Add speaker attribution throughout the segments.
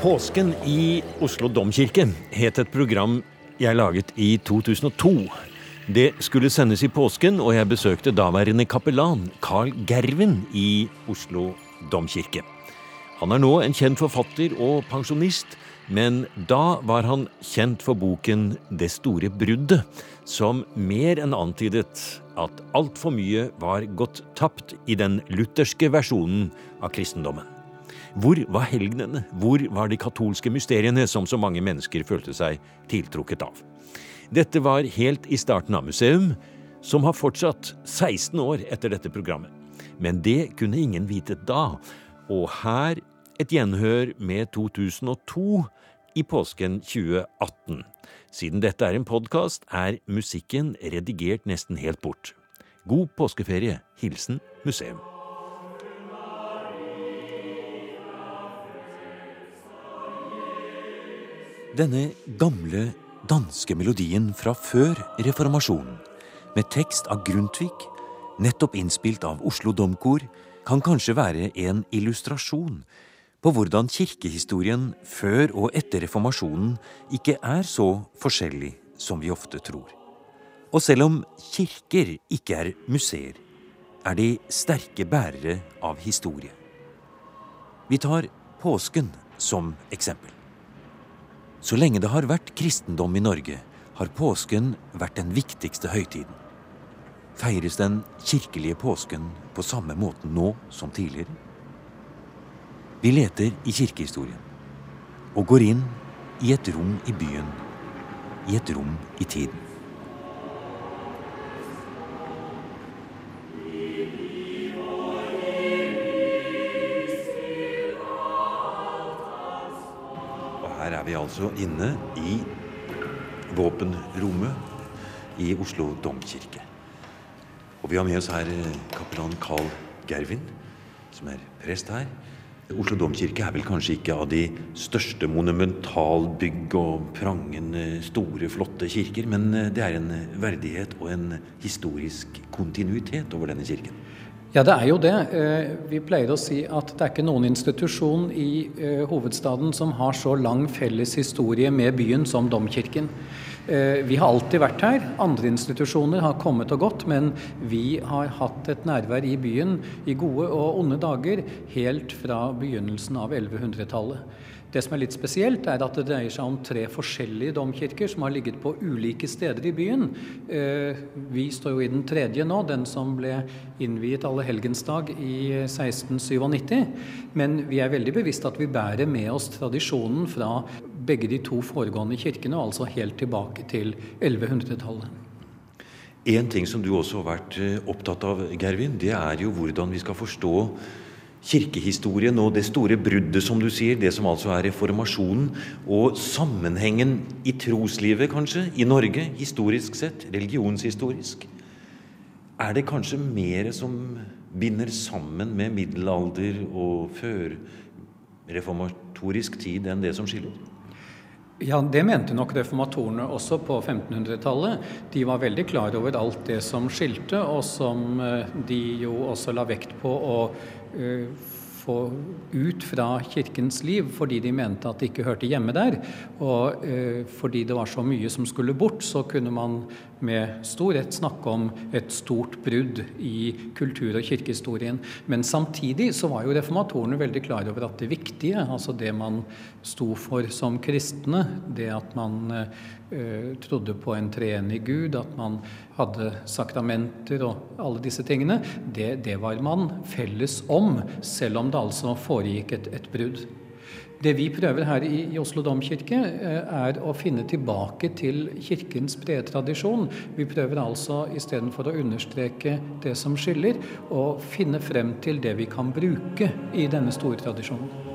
Speaker 1: Påsken i Oslo domkirke het et program jeg laget i 2002. Det skulle sendes i påsken, og jeg besøkte daværende kapellan Carl Gerven i Oslo domkirke. Han er nå en kjent forfatter og pensjonist, men da var han kjent for boken Det store bruddet, som mer enn antydet at altfor mye var gått tapt i den lutherske versjonen av kristendommen. Hvor var helgenene? Hvor var de katolske mysteriene som så mange mennesker følte seg tiltrukket av? Dette var helt i starten av museum, som har fortsatt 16 år etter dette programmet. Men det kunne ingen vite da, og her et gjenhør med 2002 i påsken 2018. Siden dette er en podkast, er musikken redigert nesten helt bort. God påskeferie. Hilsen museum. Denne gamle danske melodien fra før reformasjonen, med tekst av Grundtvig, nettopp innspilt av Oslo Domkor, kan kanskje være en illustrasjon på hvordan kirkehistorien før og etter reformasjonen ikke er så forskjellig som vi ofte tror. Og selv om kirker ikke er museer, er de sterke bærere av historie. Vi tar påsken som eksempel. Så lenge det har vært kristendom i Norge, har påsken vært den viktigste høytiden. Feires den kirkelige påsken på samme måten nå som tidligere? Vi leter i kirkehistorien og går inn i et rom i byen, i et rom i tiden. Er vi altså inne i våpenrommet i Oslo domkirke. Og vi har med oss her eh, kapellan Carl Gervin, som er prest her. Oslo domkirke er vel kanskje ikke av de største monumentalbygg og prangende, store, flotte kirker, men eh, det er en verdighet og en historisk kontinuitet over denne kirken.
Speaker 2: Ja, det er jo det. Eh, vi pleier å si at det er ikke noen institusjon i eh, hovedstaden som har så lang felles historie med byen som domkirken. Eh, vi har alltid vært her. Andre institusjoner har kommet og gått, men vi har hatt et nærvær i byen i gode og onde dager helt fra begynnelsen av 1100-tallet. Det som er litt spesielt, er at det dreier seg om tre forskjellige domkirker som har ligget på ulike steder i byen. Eh, vi står jo i den tredje nå, den som ble innviet allehelgensdag i 1697. Men vi er veldig bevisst at vi bærer med oss tradisjonen fra begge de to foregående kirkene, altså helt tilbake til 1100-tallet.
Speaker 1: En ting som du også har vært eh, opptatt av, Gervin, det er jo hvordan vi skal forstå kirkehistorien og det store bruddet, som du sier, det som altså er reformasjonen, og sammenhengen i troslivet, kanskje, i Norge, historisk sett, religionshistorisk. Er det kanskje mer som binder sammen med middelalder og førreformatorisk tid enn det som skiller?
Speaker 2: Ja, Det mente nok reformatorene også på 1500-tallet. De var veldig klar over alt det som skilte, og som eh, de jo også la vekt på å uh, få ut fra kirkens liv fordi de mente at det ikke hørte hjemme der. Og eh, fordi det var så mye som skulle bort, så kunne man med stor rett snakke om et stort brudd i kultur- og kirkehistorien. Men samtidig så var jo reformatorene veldig klar over at det viktige, altså det man sto for som kristne, det at man eh, trodde på en treenig Gud, at man hadde sakramenter og alle disse tingene, det, det var man felles om, selv om det altså foregikk et, et brudd. Det vi prøver her i, Oslo domkirke, eh, er å finne tilbake til kirkens brede tradisjon. Vi prøver altså istedenfor å understreke det som skiller, å finne frem til det vi kan bruke i denne store tradisjonen.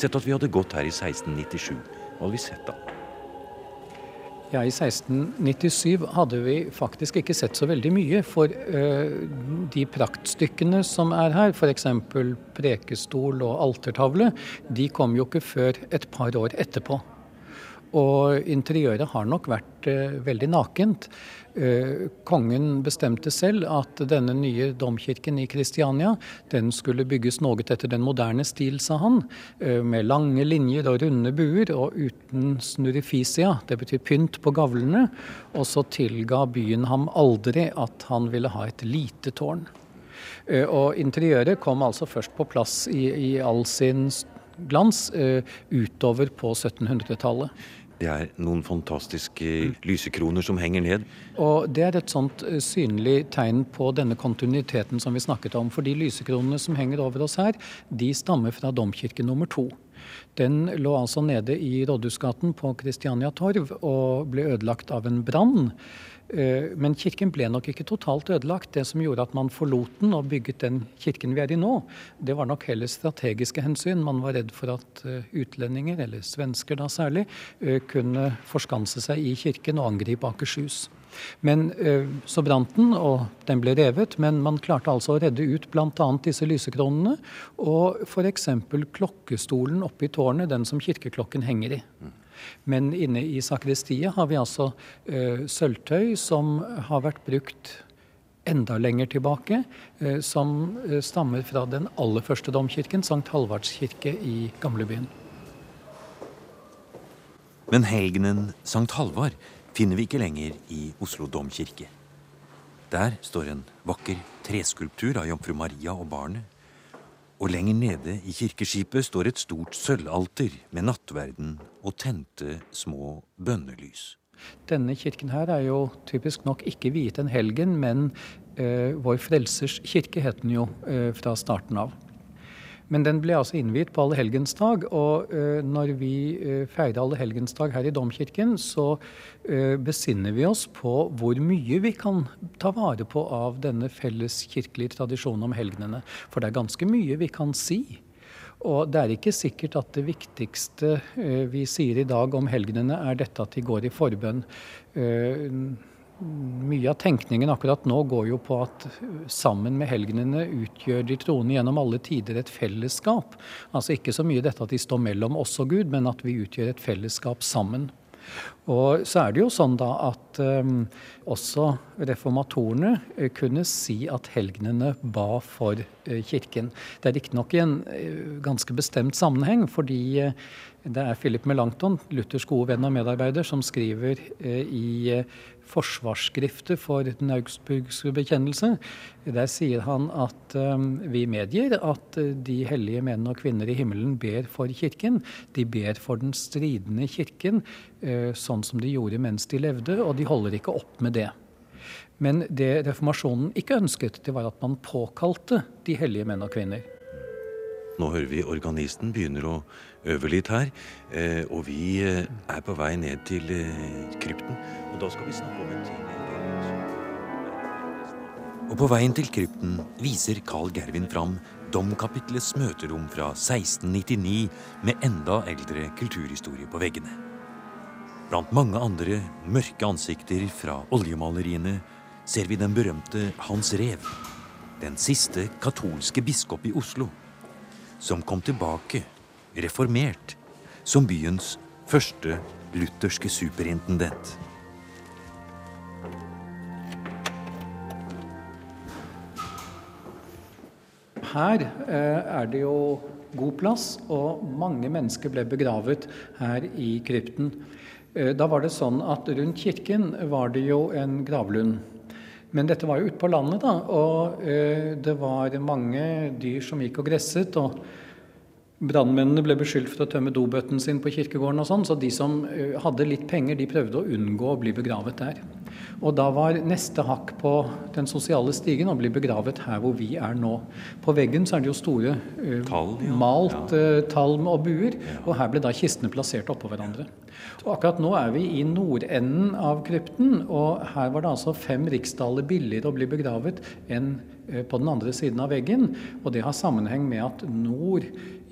Speaker 1: Sett at vi hadde gått her i 1697. Hva hadde vi sett da?
Speaker 2: Ja, I 1697 hadde vi faktisk ikke sett så veldig mye. For uh, de praktstykkene som er her, f.eks. prekestol og altertavle, de kom jo ikke før et par år etterpå. Og interiøret har nok vært uh, veldig nakent. Uh, kongen bestemte selv at denne nye domkirken i Kristiania den skulle bygges noe etter den moderne stil, sa han. Uh, med lange linjer og runde buer og uten snurrifisia, det betyr pynt på gavlene. Og så tilga byen ham aldri at han ville ha et lite tårn. Og interiøret kom altså først på plass i, i all sin glans utover på 1700-tallet.
Speaker 1: Det er noen fantastiske lysekroner som henger ned.
Speaker 2: Og Det er et sånt eh, synlig tegn på denne kontinuiteten som vi snakket om. For de lysekronene som henger over oss her, de stammer fra domkirke nummer to. Den lå altså nede i Rådhusgaten på Kristiania Torv og ble ødelagt av en brann. Eh, men kirken ble nok ikke totalt ødelagt. Det som gjorde at man forlot den og bygget den kirken vi er i nå, det var nok heller strategiske hensyn. Man var redd for at eh, utlendinger, eller svensker da særlig, eh, kunne forskanse seg i kirken og angripe Akershus. Men Så brant den, og den ble revet, men man klarte altså å redde ut bl.a. disse lysekronene. Og f.eks. klokkestolen oppe i tårnet, den som kirkeklokken henger i. Men inne i sakristiet har vi altså uh, sølvtøy som har vært brukt enda lenger tilbake, uh, som uh, stammer fra den aller første domkirken, Sankt Halvards kirke i gamlebyen.
Speaker 1: Men helgenen Sankt Halvard finner vi ikke lenger i Oslo domkirke. Der står en vakker treskulptur av jomfru Maria og barnet. Og lenger nede i kirkeskipet står et stort sølvalter med nattverden og tente små bønnelys.
Speaker 2: Denne kirken her er jo typisk nok ikke viet en helgen, men eh, Vår Frelsers kirke het den jo eh, fra starten av. Men den ble altså innviet på allehelgensdag, og uh, når vi uh, feirer allehelgensdag her i domkirken, så uh, besinner vi oss på hvor mye vi kan ta vare på av denne felles kirkelige tradisjonen om helgenene. For det er ganske mye vi kan si. Og det er ikke sikkert at det viktigste vi sier i dag om helgenene, er dette at de går i forbønn. Mye av tenkningen akkurat nå går jo på at sammen med helgenene utgjør de troende gjennom alle tider et fellesskap. Altså ikke så mye dette at de står mellom oss og Gud, men at vi utgjør et fellesskap sammen. Og så er det jo sånn da at um, også reformatorene uh, kunne si at helgenene ba for uh, kirken. Det er riktignok i en uh, ganske bestemt sammenheng, fordi det er Philip Melanchthon, Luthers gode venn og medarbeider, som skriver i forsvarsskriftet for den augsburgske bekjennelse. Der sier han at um, vi medgir at uh, de hellige menn og kvinner i himmelen ber for kirken. De ber for den stridende kirken, uh, sånn som de gjorde mens de levde, og de holder ikke opp med det. Men det reformasjonen ikke ønsket, det var at man påkalte de hellige menn og kvinner.
Speaker 1: Nå hører vi organisten begynner å øve litt her. Eh, og vi eh, er på vei ned til eh, krypten. Og da skal vi snakke om en ting Og på veien til krypten viser Carl Gervin fram domkapitlets møterom fra 1699 med enda eldre kulturhistorie på veggene. Blant mange andre mørke ansikter fra oljemaleriene ser vi den berømte Hans Rev, den siste katolske biskop i Oslo som kom tilbake, reformert, som byens første lutherske superintendent.
Speaker 2: Her eh, er det jo god plass, og mange mennesker ble begravet her i krypten. Eh, da var det sånn at rundt kirken var det jo en gravlund. Men dette var jo ute på landet, da, og eh, det var mange dyr som gikk og gresset. og Brannmennene ble beskyldt for å tømme dobøtten sin på kirkegården, og sånn, så de som eh, hadde litt penger, de prøvde å unngå å bli begravet der. Og da var neste hakk på den sosiale stigen å bli begravet her hvor vi er nå. På veggen så er det jo store uh, tall, ja. malt uh, talm og buer, og her ble da kistene plassert oppå hverandre. Og akkurat nå er vi i nordenden av krypten, og her var det altså fem riksdaler billigere å bli begravet enn på den andre siden av veggen. Og det har sammenheng med at nord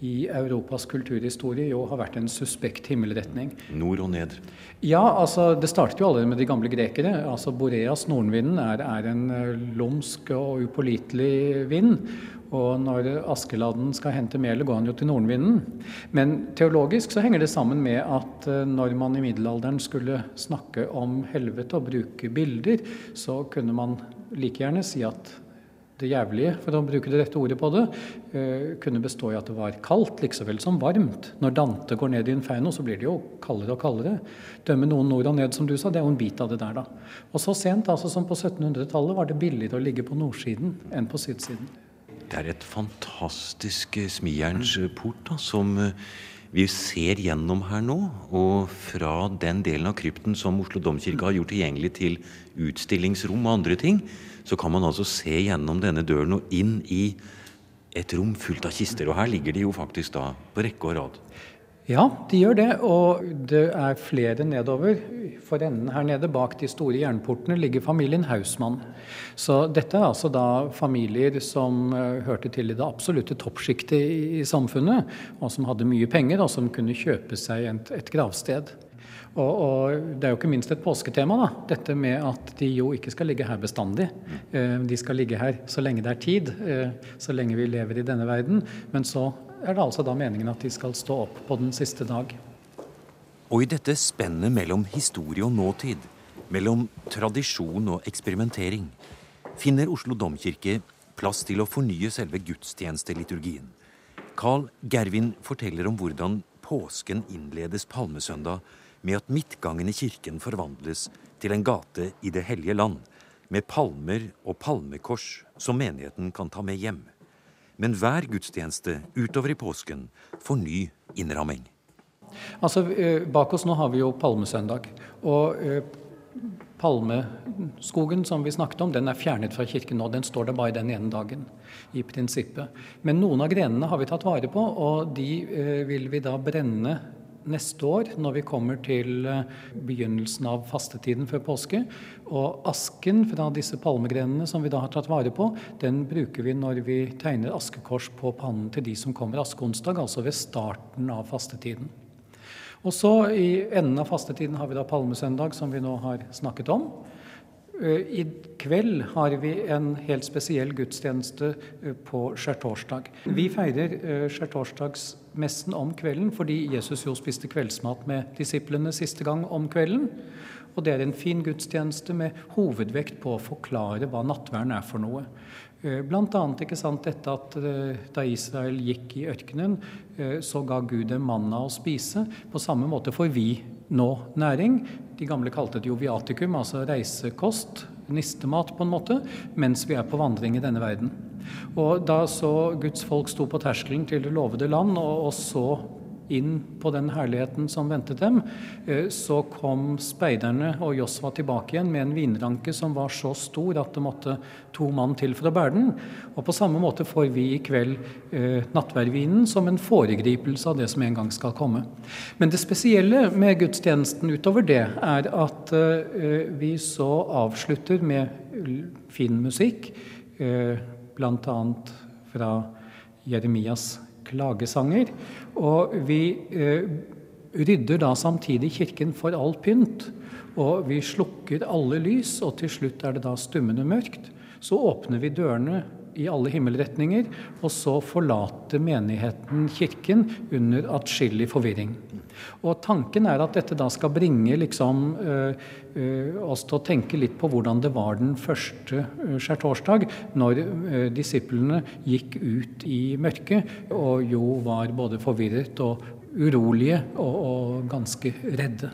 Speaker 2: i Europas kulturhistorie jo har vært en suspekt himmelretning.
Speaker 1: Nord og ned?
Speaker 2: Ja, altså det startet jo allerede med de gamle grekere. altså Boreas, nordenvinden, er, er en eh, lumsk og upålitelig vind. Og når Askeladden skal hente melet, går han jo til nordenvinden. Men teologisk så henger det sammen med at eh, når man i middelalderen skulle snakke om helvete og bruke bilder, så kunne man like gjerne si at det jævlige, for å bruke det rette ordet på det, eh, kunne bestå i at det var kaldt, like vel som varmt. Når Dante går ned i Inferno, så blir det jo kaldere og kaldere. Dømme noen nord og ned, som du sa, det er jo en bit av det der, da. Og så sent altså som på 1700-tallet var det billigere å ligge på nordsiden enn på sydsiden.
Speaker 1: Det er et fantastisk eh, smijernsport da, som eh, vi ser gjennom her nå. Og fra den delen av krypten som Oslo domkirke har gjort tilgjengelig til utstillingsrom og andre ting, så kan man altså se gjennom denne døren og inn i et rom fullt av kister. Og her ligger de jo faktisk da på rekke og rad.
Speaker 2: Ja, de gjør det. Og det er flere nedover. For enden her nede, bak de store jernportene, ligger familien Hausmann. Så dette er altså da familier som uh, hørte til i det absolutte toppsjiktet i, samfunnet, og som hadde mye penger, og som kunne kjøpe seg et, et gravsted. Og, og, Det er jo ikke minst et påsketema, da. dette med at de jo ikke skal ligge her bestandig. Eh, de skal ligge her så lenge det er tid, eh, så lenge vi lever i denne verden. Men så er det altså da meningen at de skal stå opp på den siste dag.
Speaker 1: Og i dette spennet mellom historie og nåtid, mellom tradisjon og eksperimentering, finner Oslo domkirke plass til å fornye selve gudstjenesteliturgien. Carl Gervin forteller om hvordan påsken innledes palmesøndag med at midtgangen i kirken forvandles til en gate i Det hellige land, med palmer og palmekors som menigheten kan ta med hjem. Men hver gudstjeneste utover i påsken får ny innramming.
Speaker 2: Altså, eh, Bak oss nå har vi jo palmesøndag. og eh, Palmeskogen som vi snakket om, den er fjernet fra kirken nå. Den står der bare den ene dagen, i prinsippet. Men noen av grenene har vi tatt vare på, og de eh, vil vi da brenne neste år, når vi kommer til eh, begynnelsen av fastetiden før påske. Og asken fra disse palmegrenene som vi da har tatt vare på, den bruker vi når vi tegner askekors på pannen til de som kommer askeonsdag, altså ved starten av fastetiden. Og så i enden av fastetiden har vi da palmesøndag, som vi nå har snakket om. Eh, I kveld har vi en helt spesiell gudstjeneste eh, på skjærtorsdag. Vi feirer eh, skjærtorsdagsmessen om kvelden fordi Jesus jo spiste kveldsmat med disiplene siste gang om kvelden. Og det er en fin gudstjeneste med hovedvekt på å forklare hva nattverden er for noe. Bl.a. dette at da Israel gikk i ørkenen, så ga Gud dem manna å spise. På samme måte får vi nå næring. De gamle kalte det jo viatikum, altså reisekost, nistemat på en måte, mens vi er på vandring i denne verden. Og da så Guds folk sto på terskelen til det lovede land og, og så inn på den herligheten som ventet dem, eh, så kom speiderne og Josva tilbake igjen med en vinranke som var så stor at det måtte to mann til for å bære den. Og på samme måte får vi i kveld eh, nattverdvinen som en foregripelse av det som en gang skal komme. Men det spesielle med gudstjenesten utover det er at eh, vi så avslutter med fin musikk, eh, bl.a. fra Jeremias klagesanger. Og vi eh, rydder da samtidig kirken for all pynt. Og vi slukker alle lys, og til slutt er det da stummende mørkt. Så åpner vi dørene i alle himmelretninger, og så forlater menigheten kirken under atskillig forvirring. Og Tanken er at dette da skal bringe liksom, øh, øh, oss til å tenke litt på hvordan det var den første øh, skjærtorsdag, når disiplene gikk ut i mørket og jo var både forvirret og urolige og, og ganske redde.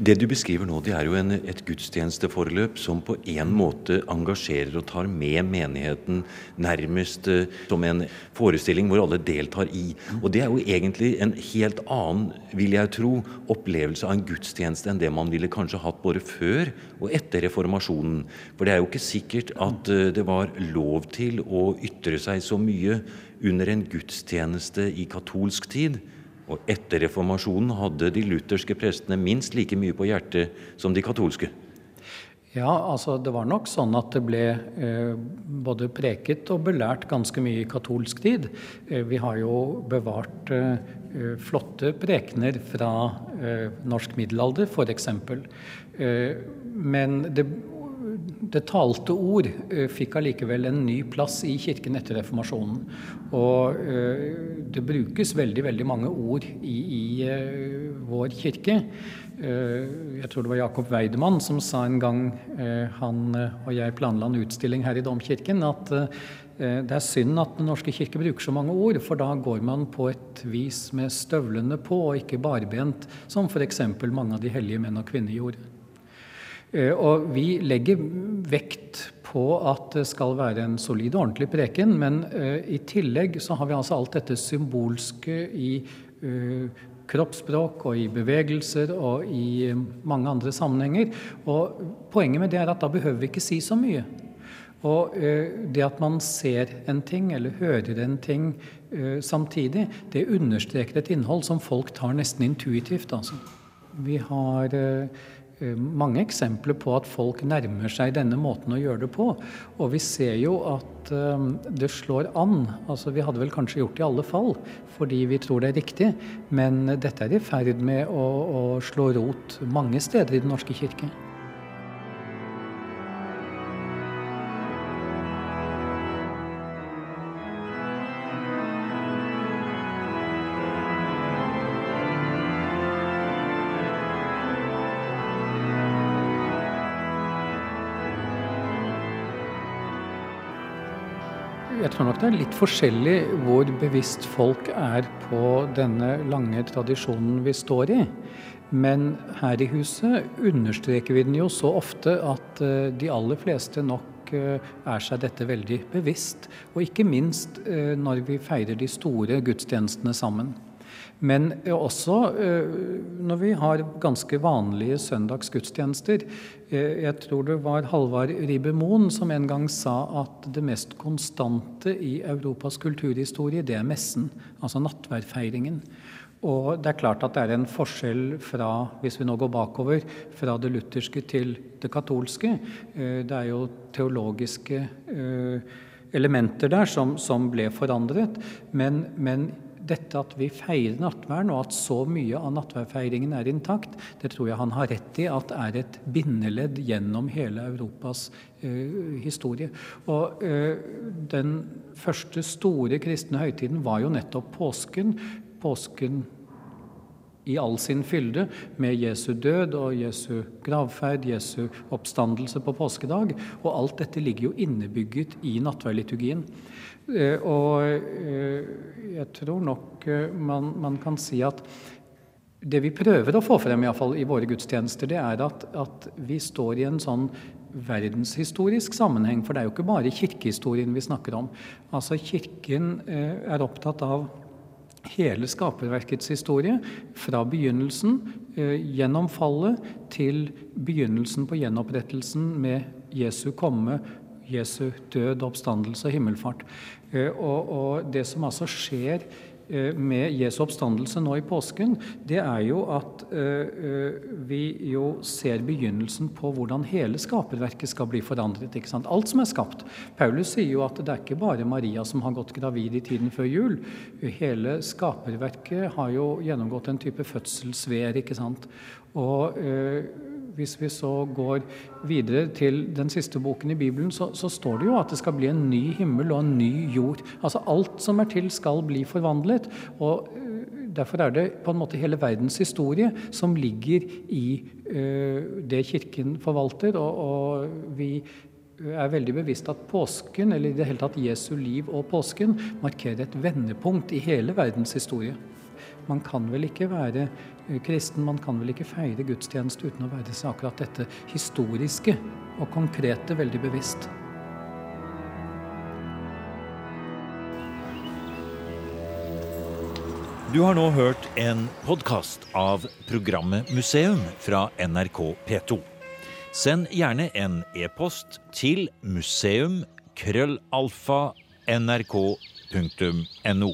Speaker 1: Det du beskriver nå, det er jo en, et gudstjenesteforløp som på en måte engasjerer og tar med menigheten nærmest uh, som en forestilling hvor alle deltar i. Og det er jo egentlig en helt annen, vil jeg tro, opplevelse av en gudstjeneste enn det man ville kanskje hatt både før og etter reformasjonen. For det er jo ikke sikkert at uh, det var lov til å ytre seg så mye under en gudstjeneste i katolsk tid. Og etter reformasjonen hadde de lutherske prestene minst like mye på hjertet som de katolske.
Speaker 2: Ja, altså det var nok sånn at det ble eh, både preket og belært ganske mye i katolsk tid. Eh, vi har jo bevart eh, eh flotte prekener fra eh, norsk middelalder, f.eks. Eh, men det, det talte ord eh, fikk allikevel en ny plass i kirken etter reformasjonen. Og det brukes veldig, veldig mange ord i, i vår kirke. Eh, jeg tror det var Jakob Weidemann som sa en gang eh, han eh, og jeg planla en utstilling her i Domkirken, at det er synd at Den norske kirke bruker så mange ord, for da går man på et vis med støvlene på og ikke barbent, som f.eks. mange av de hellige menn og kvinner gjorde. Og vi legger vekt på at det skal være en solid og ordentlig preken, men i tillegg så har vi altså alt dette symbolske i kroppsspråk og i bevegelser og i mange andre sammenhenger. Og poenget med det er at da behøver vi ikke si så mye. Og det at man ser en ting eller hører en ting samtidig, det understreker et innhold som folk tar nesten intuitivt. Altså. Vi har Eh, mange eksempler på at folk nærmer seg denne måten å gjøre det på. Og vi ser jo at eh, det slår an. Altså Vi hadde vel kanskje gjort det i alle fall fordi vi tror det er riktig, men dette er i ferd med å, å slå rot mange steder i Den norske kirke. Tror nok det er litt forskjellig hvor bevisst folk er på denne lange tradisjonen vi står i. Men her i huset understreker vi den jo så ofte at eh, de aller fleste nok eh, er seg dette veldig bevisst. Og ikke minst eh, når vi feirer de store gudstjenestene sammen. Men også eh, når vi har ganske vanlige søndagsgudstjenester. Eh, jeg tror det var Halvard Ribe Moen som en gang sa at det mest konstante i Europas kulturhistorie, det er messen. Altså nattverdfeiringen. Og det er klart at det er en forskjell fra, hvis vi nå går bakover, fra det lutherske til det katolske. Eh, det er jo teologiske elementer der som, som ble forandret. Men, men dette at vi feirer nattverden, og at så mye av nattverdfeiringen er intakt, det tror jeg han har rett i at er et bindeledd gjennom hele Europas eh, historie. Og eh, den første store kristne høytiden var jo nettopp påsken. Påsken i all sin fylde, med Jesu død og Jesu gravferd, Jesu oppstandelse på påskedag. Og alt dette ligger jo innebygget i nattverdliturgien. Eh, og eh, jeg tror nok eh, man, man, kan si at det vi prøver å få frem i, alle fall, i våre gudstjenester, det er at, at, vi står i en sånn verdenshistorisk sammenheng. For det er jo ikke bare kirkehistorien vi snakker om. Altså Kirken er opptatt av hele skaperverkets historie, fra begynnelsen, gjennom fallet, til begynnelsen på gjenopprettelsen med Jesu komme, Jesu død, oppstandelse og himmelfart. Eh, og, og det som altså skjer eh, med Jesu oppstandelse nå i påsken, det er jo at uh, vi jo ser begynnelsen på hvordan hele skaperverket skal bli forandret. ikke sant? Alt som er skapt. Paulus sier jo at det er ikke bare Maria som har gått gravid i tiden før jul. Hele skaperverket har jo gjennomgått en type fødselsvær. ikke sant? Og hvis vi så går videre til den siste boken i Bibelen, så, så, står det jo at det skal bli en ny himmel og en ny jord. Altså alt som er til, skal bli forvandlet. og øh, Derfor er det på en måte hele verdens historie som ligger i uh, det Kirken forvalter. Og, og, vi er veldig bevisst at påsken, eller i det hele tatt Jesu liv og påsken, markerer et vendepunkt i hele verdens historie. Man kan vel ikke være eh, kristen, man kan vel ikke feire gudstjeneste uten å være seg akkurat dette historiske og konkrete veldig bevisst.
Speaker 1: Du har nå hørt en podkast av programmet Museum fra NRK P2. Send gjerne en e-post til museum krøllalfa nrk.no.